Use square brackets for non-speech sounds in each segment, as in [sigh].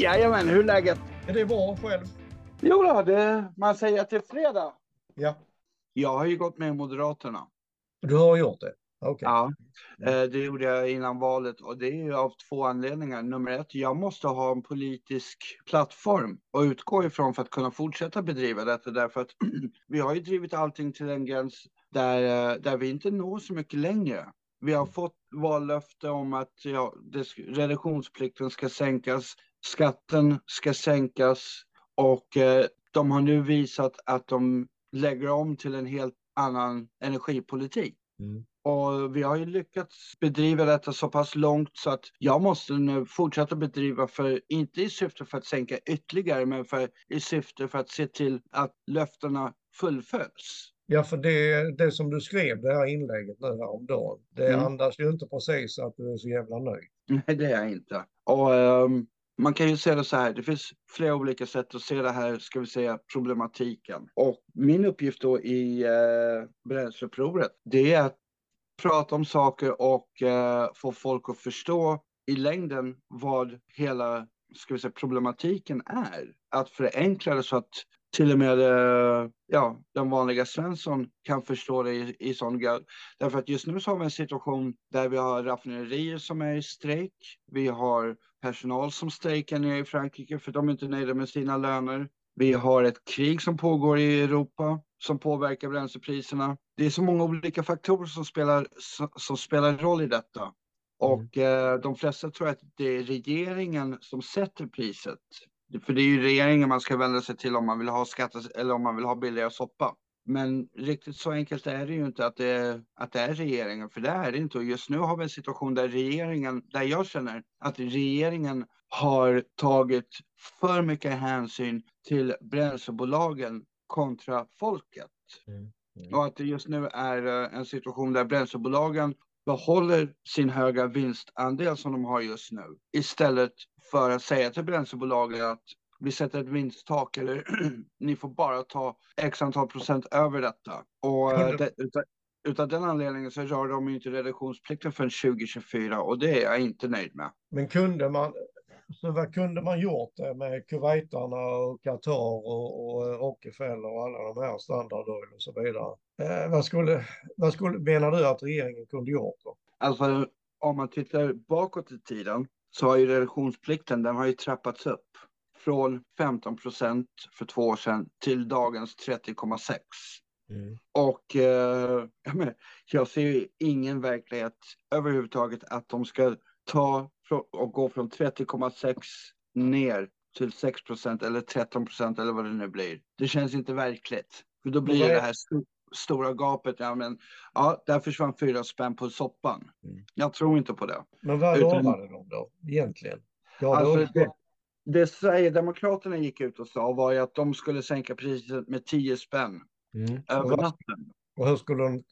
Jajamän, hur är läget? Är det bra själv? Jo då, det, man säger att det är fredag. Ja. Jag har ju gått med Moderaterna. Du har gjort det? Okej. Ja, eh, det gjorde jag innan valet och det är av två anledningar. Nummer ett, jag måste ha en politisk plattform att utgå ifrån för att kunna fortsätta bedriva detta. Därför att [clears throat] vi har ju drivit allting till en gräns där, eh, där vi inte når så mycket längre. Vi har fått vallöfte om att ja, det, reduktionsplikten ska sänkas, skatten ska sänkas och eh, de har nu visat att de lägger om till en helt annan energipolitik. Mm. Och vi har ju lyckats bedriva detta så pass långt så att jag måste nu fortsätta bedriva för, inte i syfte för att sänka ytterligare, men för, i syfte för att se till att löftena fullföljs. Ja, för det, det som du skrev, det här inlägget nu häromdagen, det Mm. andas ju inte precis att du är så jävla nöjd. Nej, det är jag inte. Och ehm, man kan ju se det så här, det finns flera olika sätt att se det här, ska vi säga, problematiken. Och min uppgift då i eh, bränsleupproret, det är att prata om saker och eh, få folk att förstå i längden vad hela, ska vi säga, problematiken är. Att förenkla det så att till och med eh, ja, den vanliga Svensson kan förstå det i, i sån grad. Därför att just nu så har vi en situation där vi har raffinaderier som är i strejk. Vi har personal som strejkar nere i Frankrike för de är inte nöjda med sina löner. Vi har ett krig som pågår i Europa som påverkar bränslepriserna. Det är så många olika faktorer som spelar, som, spelar roll i detta. Och eh, de flesta tror att det är regeringen som sätter priset. För det är ju regeringen man ska vända sig till om man vill ha skatter eller om man vill ha billigare soppa. Men riktigt så enkelt är det ju inte att det, att det är regeringen, för det är det inte. Och just nu har vi en situation där regeringen, där jag känner att regeringen har tagit för mycket hänsyn till bränslebolagen kontra folket. Mm. Mm. Och att det just nu är eh, en situation där bränslebolagen behåller sin höga vinstandel som de har just nu. Istället för att säga till bränslebolagen att vi sätter ett vinsttak eller [clears throat] ni får bara ta x antal procent över detta. Och eh, det, utav, utav den anledningen så rör de inte reduktionsplikten förrän 2024 och det är jag inte nöjd med. Men kunde man, så vad kunde man gjort det med Kuwaitarna och Qatar och, och Rockefeller och alla de här Standard Oil och så vidare? Eh, vad, skulle, vad skulle, menar du att regeringen kunde gjort då? Alltså om man tittar bakåt i tiden så har ju reduktionsplikten, den har ju trappats upp från 15 procent för två år sedan till dagens 30,6. Och eh, jag, menar, jag ser ju ingen verklighet överhuvudtaget att de ska ta och gå från 30,6 ner till 6 procent eller 13 procent eller vad det nu blir. Det känns inte verkligt. För då blir det är- det här stora gapet. Ja, men, ja, där försvann fyra spänn på soppan. Mm. Jag tror inte på det. Men vad Utan- lovade de då egentligen? Ja, Alltså, då, det, det Sverigedemokraterna gick ut och sa var ju att de skulle sänka priset med 10 spänn mm. över natten. och hur skulle de,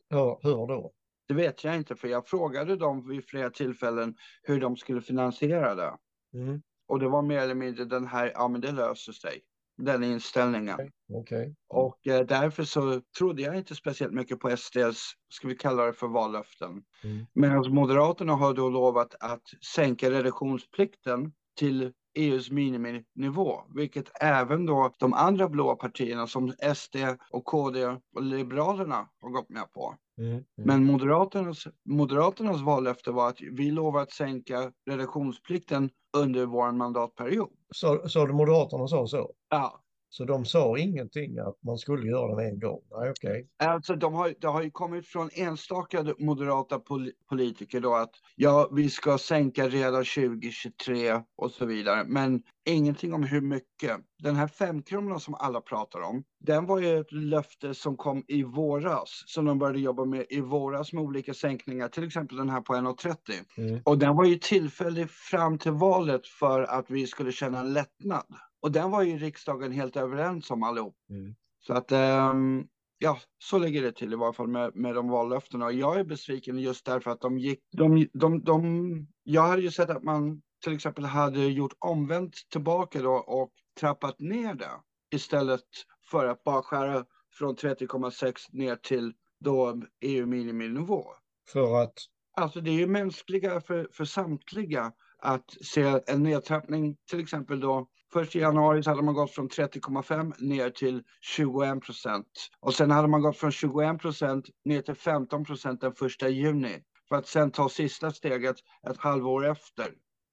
hur då? Det vet jag inte, för jag frågade dem vid flera tillfällen hur de skulle finansiera det. Mm. Och det var mer eller mindre den här, ja men det löser sig. Den inställningen. Okej. Och eh, därför så trodde jag inte speciellt mycket på SDs, ska vi kalla det för vallöften. Mm. Medan Moderaterna har då lovat att sänka reduktionsplikten till EUs miniminivå, vilket även då de andra blåa partierna som SD och KD och Liberalerna har gått med på. Mm. Mm. Men Moderaternas, Moderaternas vallöfte var att vi lovar att sänka reduktionsplikten under vår mandatperiod. Så, så de Moderaterna sa så? Ja, Så de sa ingenting att man skulle göra det en gång? Nej, okej. Alltså de har, det har ju kommit från enstaka moderata pol politiker då att ja, vi ska sänka redan 2023 och så vidare. Men ingenting om hur mycket. Den här femkronan som alla pratar om, den var ju ett löfte som kom i våras, som de började jobba med i våras med olika sänkningar, till exempel den här på 1,30. Mm. Och den var ju tillfällig fram till valet för att vi skulle känna en lättnad. Och den var ju riksdagen helt överens om allihop. Mm. Så att, ehm, ja, så ligger det till i varje fall med, med de vallöftena. Och jag är besviken just därför att de gick, de, de, de, jag hade ju sett att man till exempel hade gjort omvänt tillbaka då och trappat ner det istället för att bara skära från 30,6 ner till då EU miniminivå. För att, Alltså det är ju mänskliga för, för samtliga att se en nedtrappning, till exempel då Först i januari så hade man gått från 30,5 ner till 21 procent. Och sen hade man gått från 21 procent ner till 15 procent den första juni. För att sen ta sista steget ett halvår efter.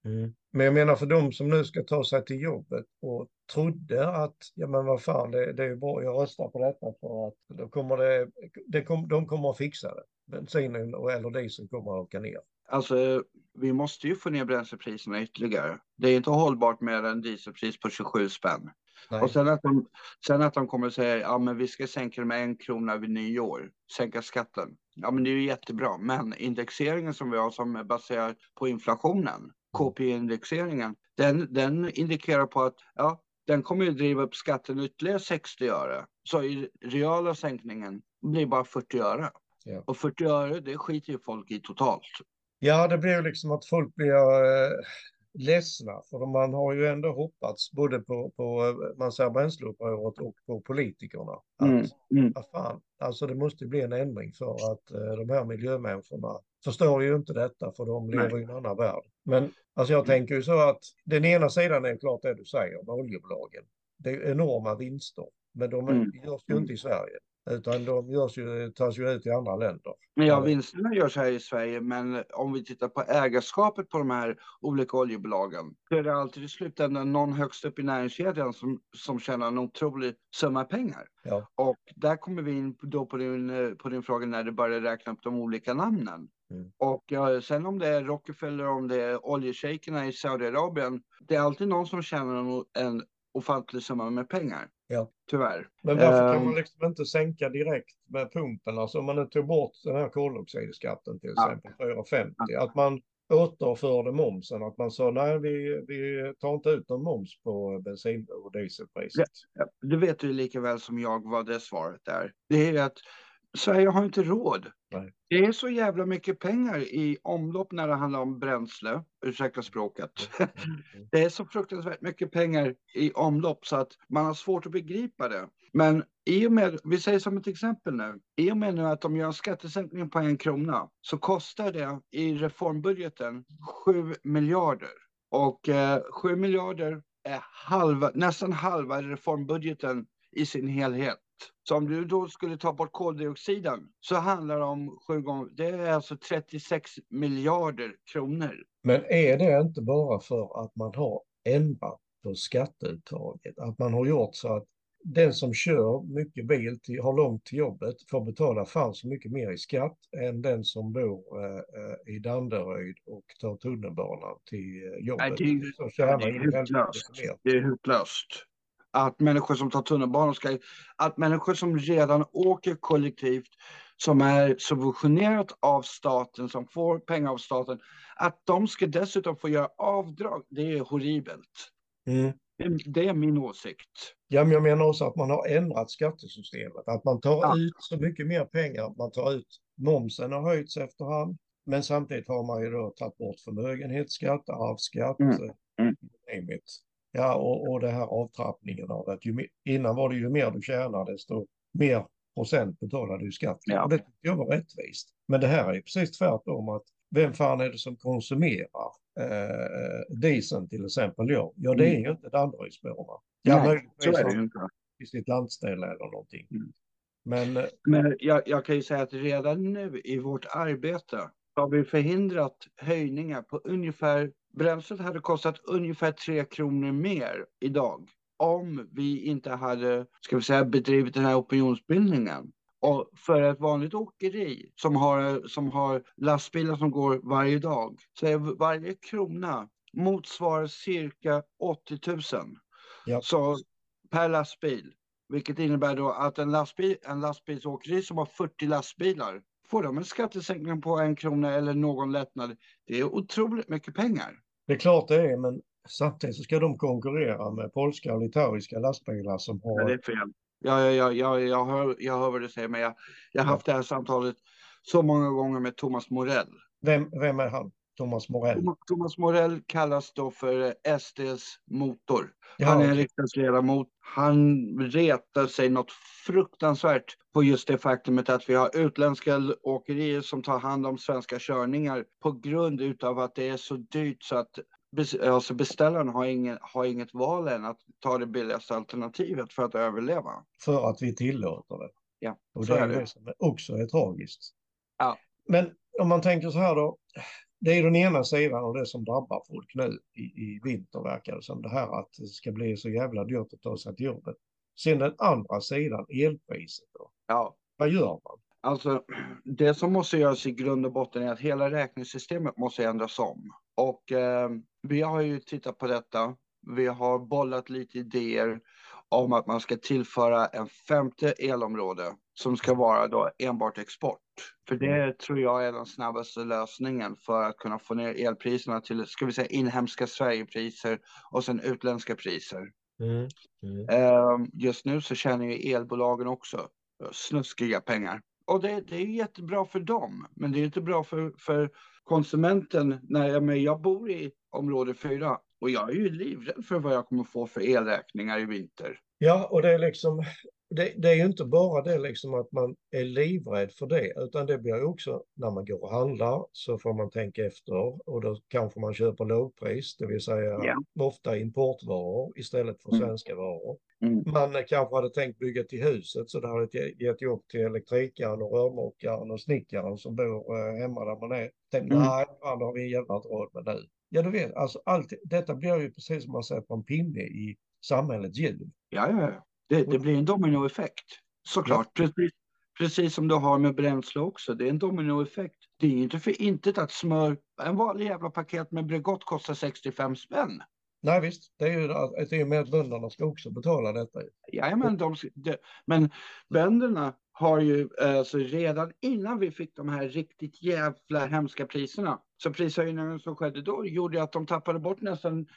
Mm. Men jag menar för de som nu ska ta sig till jobbet och trodde att, ja men vad fan, det, det är bra, jag röstar på detta för att då kommer det, det kom, de kommer att fixa det. Bensinen och eller dieseln kommer att åka ner. Alltså, vi måste ju få ner bränslepriserna ytterligare. Det är inte hållbart med en dieselpris på 27 spänn. Nej. Och sen att, de, sen att de kommer att säga, ja men vi ska sänka det med en krona vid nyår, sänka skatten. Ja men det är ju jättebra, men indexeringen som vi har som är baserad på inflationen, KPI-indexeringen, den, den indikerar på att ja, den kommer ju driva upp skatten ytterligare 60 öre. Så i reala sänkningen blir bara 40 öre. Ja. Och 40 öre, det skiter ju folk i totalt. Ja, det blir liksom att folk blir eh, ledsna, för man har ju ändå hoppats både på, på eh, man säger bränsleupproret och på politikerna. Att, mm, mm. Att fan, alltså det måste bli en ändring för att eh, de här miljömänniskorna förstår ju inte detta för de lever Nej. i en annan värld. Men alltså jag mm. tänker ju så att den ena sidan är klart det du säger med oljebolagen. Det är enorma vinster, men de mm. görs ju inte i Sverige. Utan de görs ju, tas ju ut i andra länder. Ja, vinsterna görs här i Sverige, men om vi tittar på ägarskapet på de här olika oljebolagen, så är det alltid i slutändan någon högst upp i näringskedjan som, som tjänar en otrolig summa pengar. Ja. Och där kommer vi in då på din, på din fråga när du börjar räkna upp de olika namnen. Mm. Och ja, sen om det är Rockefeller, om det är oljeshejkerna i Saudiarabien, det är alltid någon som tjänar en, en ofantlig summa med pengar. Ja. Tyvärr. Men varför kan ehm. man liksom inte sänka direkt med pumpen? Alltså om man nu tog bort den här koldioxidskatten till exempel, ja. 4,50. Ja. Att man återförde momsen, att man sa nej, vi, vi tar inte ut någon moms på bensin och dieselpriset. Ja, du vet ju lika väl som jag vad det svaret är. Det är att Sverige har inte råd. Nej. Det är så jävla mycket pengar i omlopp när det handlar om bränsle, ursäkta språket. Mm. [laughs] Det är så fruktansvärt mycket pengar i omlopp så att man har svårt att begripa det. Men i och med, vi säger som ett exempel nu, i och med nu att de gör en skattesänkning på en krona så kostar det i reformbudgeten 7 miljarder. Och eh, 7 miljarder är halva, nästan halva reformbudgeten i sin helhet. Så om du då skulle ta bort koldioxiden så handlar det om sju gånger, det är alltså 36 miljarder kronor. Men är det inte bara för att man har ändrat på skatteuttaget? Att man har gjort så att den som kör mycket bil, till, har långt till jobbet, får betala fan så mycket mer i skatt än den som bor eh, eh i Danderyd och tar tunnelbanan till eh, jobbet. Nej, det, är, det, är hutlöst. det är hutlöst att människor som tar tunnelbanan ska, att människor som redan åker kollektivt, som är subventionerat av staten, som får pengar av staten, att de ska dessutom få göra avdrag. Det är horribelt. Mm. Det är min åsikt. Ja, men jag menar också att man har ändrat skattesystemet, att man tar ja. ut så mycket mer pengar. Man tar ut, momsen har höjts efterhand, men samtidigt har man ju då tagit bort förmögenhetsskatt, arvsskatt, mm. Mm. Ja, och, och det här avtrappningen av att ju, innan var det ju mer du tjänade, desto mer procent betalade du skatt. Ja. Och det tyckte jag var rättvist. Men det här är precis tvärtom att vem fan är det som konsumerar eh, dieseln till exempel? Ja, ja det är ju inte Danderydsborna. Ja, Nej, så är det ju inte. I sitt landställe eller någonting. Mm. Men, eh, Men jag, jag, kan ju säga att redan nu i vårt arbete har vi förhindrat höjningar på ungefär bränslet hade kostat ungefär 3 kronor mer idag om vi inte hade, ska vi säga, bedrivit den här opinionsbildningen. Och för ett vanligt åkeri som har, som har lastbilar som går varje dag, så är varje krona motsvarar cirka 80 000. Ja. Så per lastbil. Vilket innebär då att en, lastbil, en lastbilsåkeri som har 40 lastbilar, får de en skattesänkning på en krona eller någon lättnad, det är otroligt mycket pengar. Det är klart det är, men samtidigt så ska de konkurrera med polska och litauiska lastbilar som har... Ja, det är fel. Ja, ja, ja, ja, jag, hör, jag hör vad du säger, men jag, jag har haft det här samtalet så många gånger med Thomas Morell. Vem, vem är han? Thomas Morell. Thomas Morell kallas då för SDs motor. Ja. Han är en riksdagsledamot. Han retar sig något fruktansvärt på just det faktumet att vi har utländska åkerier som tar hand om svenska körningar på grund utav att det är så dyrt så att alltså beställaren har, ingen, har inget val än att ta det billigaste alternativet för att överleva. För att vi tillåter det. Ja, Och det är det som också är tragiskt. Ja. Men om man tänker så här då. Det är den ena sidan av det som drabbar folk nu i, i vinter verkar det som. Det här att det ska bli så jävla dyrt att ta sig till jobbet. Sen den andra sidan, elpriset då. Ja, Vad gör man? Alltså, det som måste göras i grund och botten är att hela räknesystemet måste ändras om. Och eh, vi har ju tittat på detta. Vi har bollat lite idéer om att man ska tillföra en femte elområde som ska vara då enbart export. För det tror jag är den snabbaste lösningen för att kunna få ner elpriserna till, ska vi säga, inhemska Sverigepriser och sen utländska priser. Mm. Mm. Eh, just nu så tjänar ju elbolagen också snuskiga pengar. Och det, det är jättebra för dem, men det är inte bra för, för konsumenten. När jag, men jag bor i område 4 och jag är ju livrädd för vad jag kommer få för elräkningar i vinter. Ja, och det är liksom, det, det är ju inte bara det liksom att man är livrädd för det, utan det blir också när man går och handlar så får man tänka efter och då kanske man köper lågpris, det vill säga Ja. ofta importvaror istället för Mm. svenska varor. Mm. Man kanske hade tänkt bygga till huset så det hade ge- gett jobb till elektrikaren och rörmokaren och snickaren som bor eh, hemma där man är. Tänk, Mm. nej, fan, det har vi jävla råd med nu. Ja, du vet, alltså allt, detta blir ju precis som man sätter en pinne i samhällets hjul. Ja, ja, ja. Det, det blir en dominoeffekt. Såklart, precis, precis som du har med bränsle också. Det är en dominoeffekt. Det är ju inte för intet att smör, en vanlig jävla paket med Bregott kostar 65 spänn. Nej visst, det är ju det är med att bönderna ska också betala detta. Jajamän, de, de, men bönderna har ju alltså redan innan vi fick de här riktigt jävla hemska priserna. Så prishöjningen som skedde då gjorde att de tappade bort nästan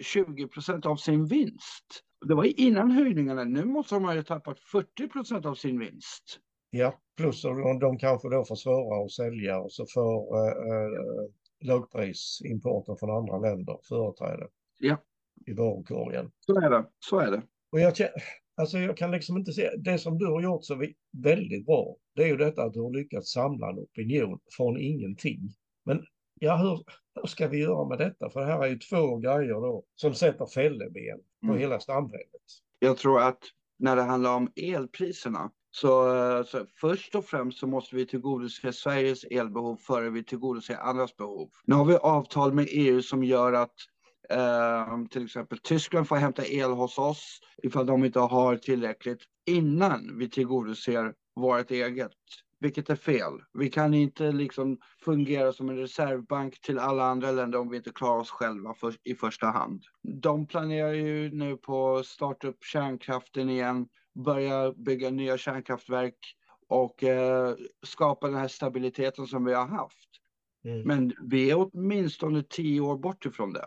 20 procent av sin vinst. Det var innan höjningarna. Nu måste de ha tappat 40 procent av sin vinst. Ja, plus att de kanske då får svårare att sälja och så får eh, eh, lågprisimporten från andra länder företräde Ja. i varukorgen. Så är det. Så är det. Och jag, alltså jag kan liksom inte se, det som du har gjort så väldigt bra, det är ju detta att du har lyckats samla en opinion från ingenting. Men ja, hur, hur ska vi göra med detta? För det här är ju två grejer då som sätter fälleben på Mm. hela samhället. Jag tror att när det handlar om elpriserna så, så först och främst så måste vi tillgodose Sveriges elbehov före vi tillgodoser andras behov. Nu har vi avtal med EU som gör att eh, till exempel Tyskland får hämta el hos oss ifall de inte har tillräckligt innan vi tillgodoser vårt eget. Vilket är fel. Vi kan inte liksom fungera som en reservbank till alla andra länder om vi inte klarar oss själva för, i första hand. De planerar ju nu på att starta upp kärnkraften igen, börja bygga nya kärnkraftverk och eh, skapa den här stabiliteten som vi har haft. Mm. Men vi är åtminstone tio år bort ifrån det.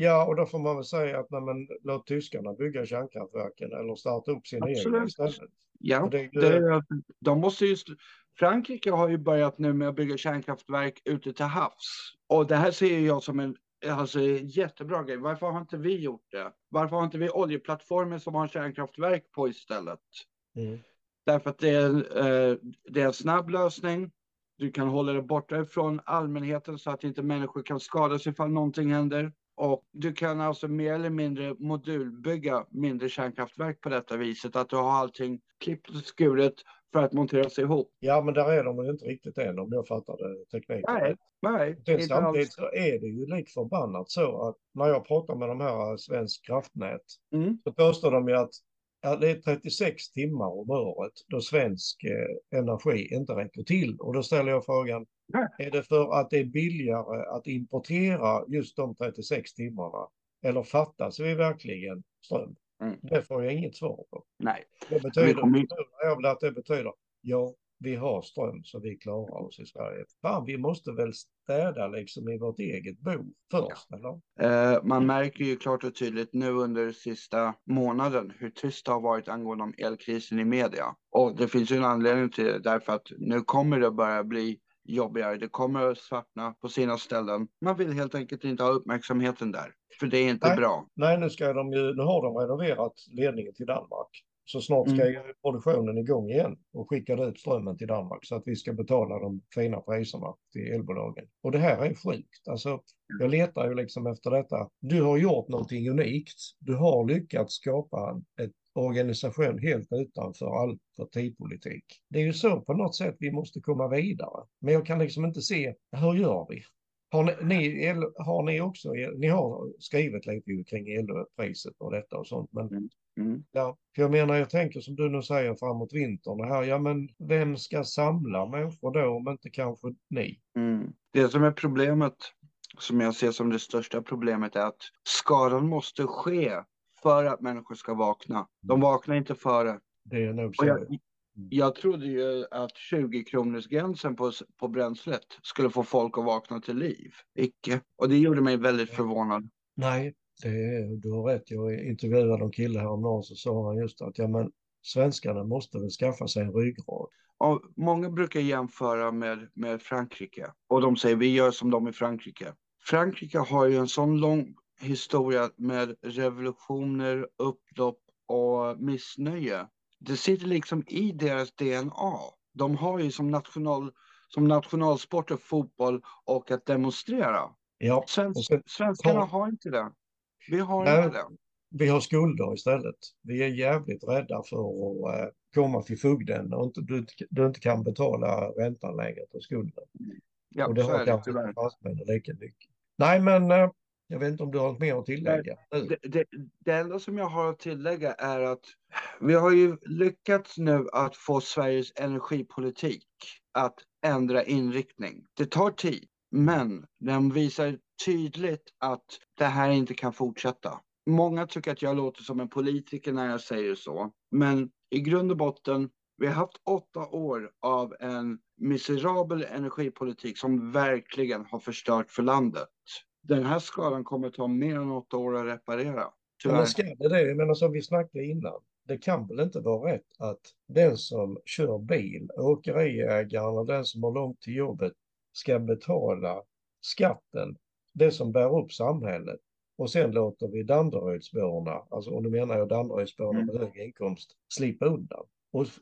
Ja, och då får man väl säga att nej, men, låt tyskarna bygga kärnkraftverken eller starta upp egna Absolut. istället. Ja, det ju- det de måste just, Frankrike har ju börjat nu med att bygga kärnkraftverk ute till havs. Och det här ser jag som en alltså, jättebra grej. Varför har inte vi gjort det? Varför har inte vi oljeplattformar som har kärnkraftverk på istället? Mm. Därför att det är, eh, det är en snabb lösning. Du kan hålla det borta från allmänheten så att inte människor kan skadas ifall någonting händer. Och du kan alltså mer eller mindre modulbygga mindre kärnkraftverk på detta viset. Att du har allting klippt och skuret för att monteras ihop. Ja, men där är de ju inte riktigt än om jag fattar det tekniken Nej, nej, Det, samtidigt så är det ju lik förbannat så att när jag pratar med de här Svensk kraftnät Mm. så påstår de ju att ja, det är 36 timmar om året då svensk eh, energi inte räcker till. Och då ställer jag frågan, är det för att det är billigare att importera just de 36 timmarna? Eller fattas vi verkligen ström? Mm. Det får jag inget svar på. Nej, Det betyder, kommer ju- tror jag väl att det betyder, ja, vi har ström så vi klarar oss i Sverige. Fan, vi måste väl städa liksom i vårt eget bo först, eller? Eh, man märker ju klart och tydligt nu under sista månaden hur tyst det har varit angående om elkrisen i media. Och det finns ju en anledning till det därför att nu kommer det börja bli jobbigare. Det kommer att svartna på sina ställen. Man vill helt enkelt inte ha uppmärksamheten där. För det är inte Nej. bra. Nej, nu ska de ju, nu har de renoverat ledningen till Danmark. Så snart ska mm. produktionen igång igen och skickar ut strömmen till Danmark så att vi ska betala de fina priserna till elbolagen. Och det här är sjukt. Alltså, jag letar ju liksom efter detta. Du har gjort någonting unikt. Du har lyckats skapa en organisation helt utanför all partipolitik. Det är ju så på något sätt vi måste komma vidare. Men jag kan liksom inte se, hur gör vi? Har ni, ni, har ni också, ni har skrivit lite kring elpriset och detta och sånt, men mm. Ja, för jag menar, jag tänker som du nu säger framåt vintern här, ja men vem ska samla människor då om inte kanske ni? Mm. Det som är problemet, som jag ser som det största problemet är att skadan måste ske för att människor ska vakna. De mm. vaknar inte före. Det är nog så. Jag, mm. jag trodde ju att 20 kronors gränsen på, på bränslet skulle få folk att vakna till liv. Icke. Och det gjorde mig väldigt förvånad. Nej, det du har rätt. Jag intervjuade en kille häromdagen så sa han just att ja, men svenskarna måste väl skaffa sig en ryggrad. Ja, många brukar jämföra med, med Frankrike och de säger vi gör som de i Frankrike. Frankrike har ju en sån lång historia med revolutioner, upplopp och missnöje. Det sitter liksom i deras DNA. De har ju som, national, som nationalsporter fotboll och att demonstrera. Ja, Svensk, sen, svenskarna har inte det. Vi har nej, inte det. Vi har skulder istället. Vi är jävligt rädda för att uh, komma till fogden och inte, du, du inte kan betala räntan längre på skulden. Ja, och det har kanske inte fastmännen lika mycket. Nej, men uh, jag vet inte om du har något mer att tillägga? Det, det, det enda som jag har att tillägga är att vi har ju lyckats nu att få Sveriges energipolitik att ändra inriktning. Det tar tid, men den visar tydligt att det här inte kan fortsätta. Många tycker att jag låter som en politiker när jag säger så, men i grund och botten, vi har haft åtta år av en miserabel energipolitik som verkligen har förstört för landet den här skadan kommer ta mer än åtta år att reparera. Tyvärr. Men ska det det? Jag menar som vi snackade innan. Det kan väl inte vara rätt att den som kör bil, åkeriägaren och den som har långt till jobbet ska betala skatten, det som bär upp samhället. Och sen låter vi Danderydsborna, alltså och nu menar jag Danderydsborna mm. med hög inkomst, slippa undan.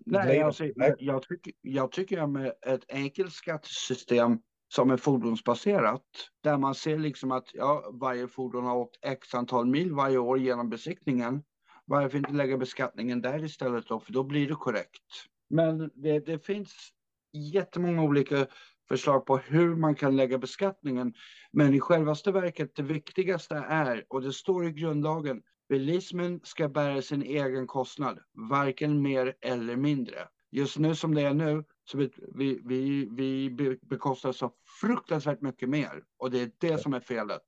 Nej, alltså, jag, jag, tycker, jag tycker med ett enkelt skattesystem som är fordonsbaserat. Där man ser liksom att ja, varje fordon har åkt x antal mil varje år genom besiktningen. Varför inte lägga beskattningen där istället då? För då blir det korrekt. Men det, det finns jättemånga olika förslag på hur man kan lägga beskattningen. Men i självaste verket, det viktigaste är, och det står i grundlagen, bilismen ska bära sin egen kostnad, varken mer eller mindre. Just nu som det är nu så vi, vi, vi, vi bekostar så fruktansvärt mycket mer och det är det som är felet.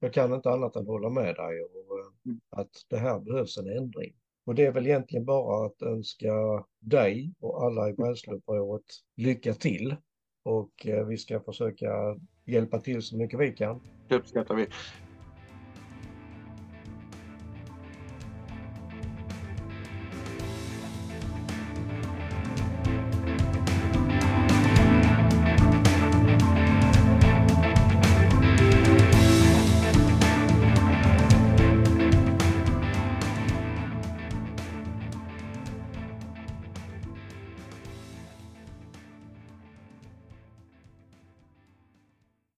Jag kan inte annat än hålla med dig och mm. att det här behövs en ändring. Och det är väl egentligen bara att önska dig och alla i Bränsleupproret lycka till. Och eh, vi ska försöka hjälpa till så mycket vi kan. Typ, Det uppskattar vi.